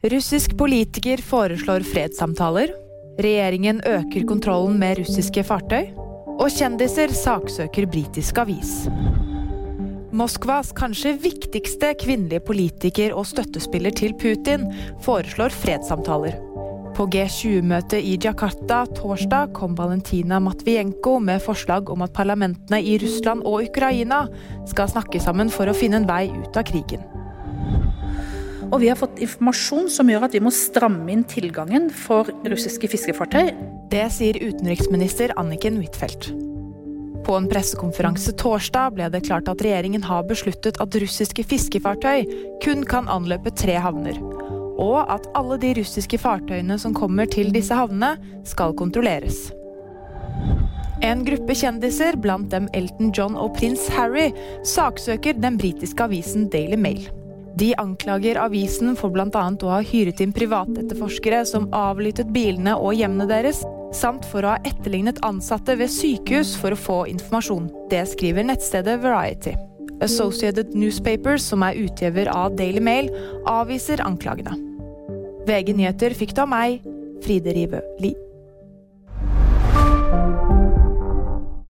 Russisk politiker foreslår fredssamtaler. Regjeringen øker kontrollen med russiske fartøy. Og kjendiser saksøker britisk avis. Moskvas kanskje viktigste kvinnelige politiker og støttespiller til Putin foreslår fredssamtaler. På G20-møtet i Jakarta torsdag kom Valentina Matvienko med forslag om at parlamentene i Russland og Ukraina skal snakke sammen for å finne en vei ut av krigen. Og vi har fått informasjon som gjør at vi må stramme inn tilgangen for russiske fiskefartøy. Det sier utenriksminister Anniken Huitfeldt. På en pressekonferanse torsdag ble det klart at regjeringen har besluttet at russiske fiskefartøy kun kan anløpe tre havner. Og at alle de russiske fartøyene som kommer til disse havnene, skal kontrolleres. En gruppe kjendiser, blant dem Elton John og prins Harry, saksøker den britiske avisen Daily Mail. De anklager avisen for bl.a. å ha hyret inn privatetterforskere som avlyttet bilene og hjemmene deres, samt for å ha etterlignet ansatte ved sykehus for å få informasjon. Det skriver nettstedet Variety. Associated Newspapers, som er utgiver av Daily Mail, avviser anklagene. VG nyheter fikk det av meg, Fride Rive Lie.